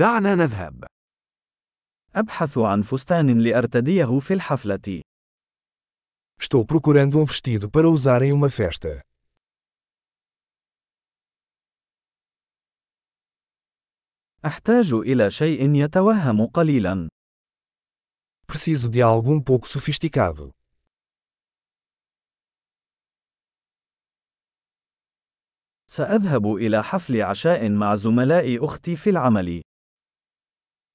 دعنا نذهب. أبحث عن فستان لأرتديه في الحفلة. Estou procurando um vestido para usar em uma festa. أحتاج إلى شيء يتوهم قليلا. Preciso de algo um pouco sofisticado. سأذهب إلى حفل عشاء مع زملاء أختي في العمل.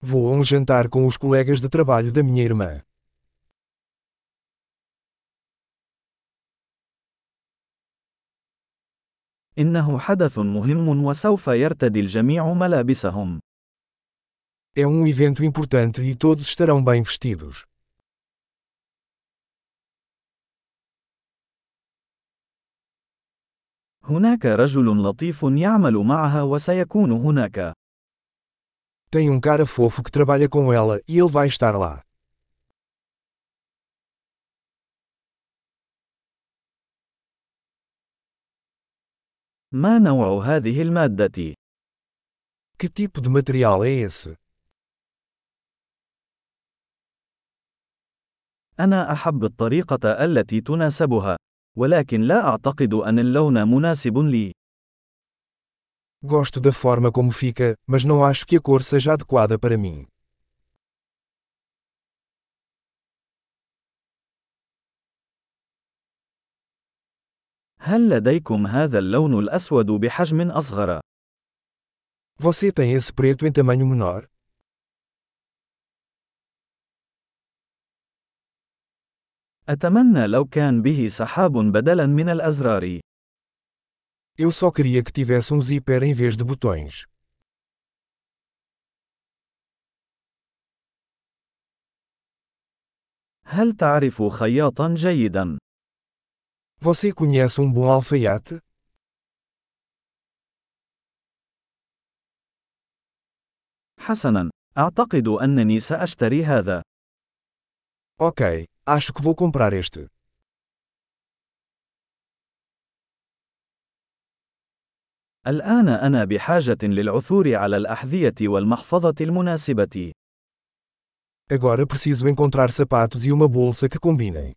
Vou a um jantar com os colegas de trabalho da minha irmã. إنه حدث مهم وسوف يرتدي الجميع ملابسهم. É um evento importante e todos estarão bem vestidos. هناك رجل لطيف يعمل معها وسيكون هناك. Tem um cara fofo que trabalha com ela e ele vai estar lá. ما نوع هذه المادة؟ Que tipo de material é esse? أنا أحب الطريقة التي تناسبها، ولكن لا أعتقد أن اللون مناسب لي. Gosto da forma como fica, mas não acho que a cor seja adequada para mim. هل لديكم هذا اللون الأسود بحجم أصغر؟ Você tem esse preto em tamanho menor? أتمنى لو كان به سحاب بدلاً من الأزرار. Eu só queria que tivesse um zíper em vez de botões. هل تعرف خياطاً جيداً؟ Você conhece um bom alfaiate? حسناً، أعتقد أنني سأشتري هذا. Ok, acho que vou comprar este. الآن أنا بحاجة للعثور على الأحذية والمحفظة المناسبة. Agora preciso encontrar sapatos e uma bolsa que combinem.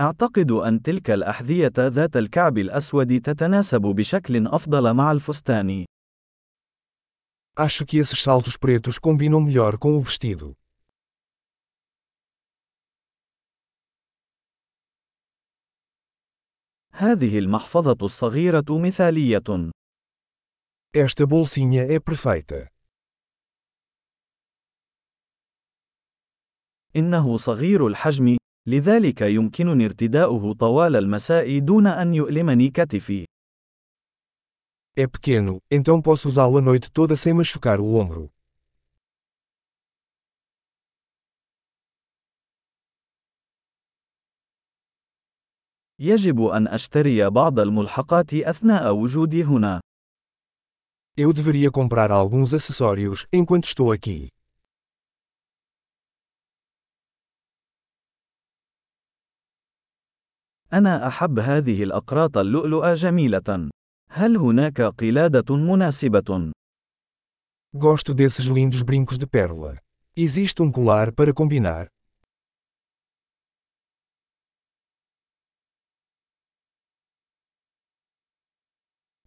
أعتقد أن تلك الأحذية ذات الكعب الأسود تتناسب بشكل أفضل مع الفستان. Acho que esses saltos pretos combinam melhor com o vestido. هذه المحفظة الصغيرة مثالية. Esta bolsinha é perfeita. إنه صغير الحجم، لذلك يمكنني ارتداؤه طوال المساء دون أن يؤلمني كتفي. É pequeno, então posso usá-lo a noite toda sem machucar o ombro. يجب أن أشتري بعض الملحقات أثناء وجودي هنا. Eu deveria comprar alguns acessórios enquanto estou aqui. أنا أحب هذه الأقراط اللؤلؤة جميلة. هل هناك قلادة مناسبة؟ Gosto desses lindos brincos de pérola. Existe um colar para combinar?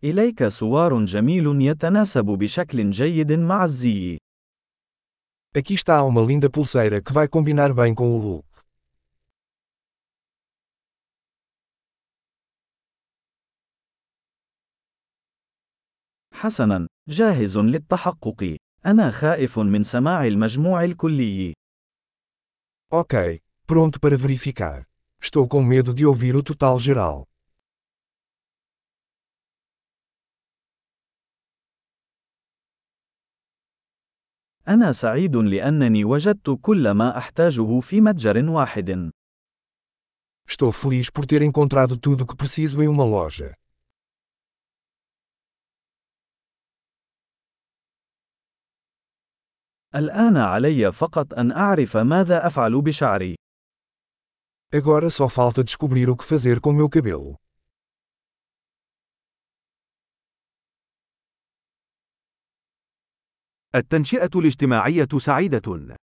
إليك سوار جميل يتناسب بشكل جيد مع الزي. Aqui está uma linda pulseira que vai combinar bem com o look. حسناً، جاهز للتحقق. أنا خائف من سماع المجموع الكلي. Ok, pronto para verificar. Estou com medo de ouvir o total geral. أنا سعيد لأنني وجدت كل ما أحتاجه في متجر واحد. Estou feliz por ter encontrado tudo o que preciso em uma loja. الآن علي فقط أن أعرف ماذا أفعل بشعري. Agora só falta descobrir o que fazer com meu cabelo. التنشئة الاجتماعية سعيدة.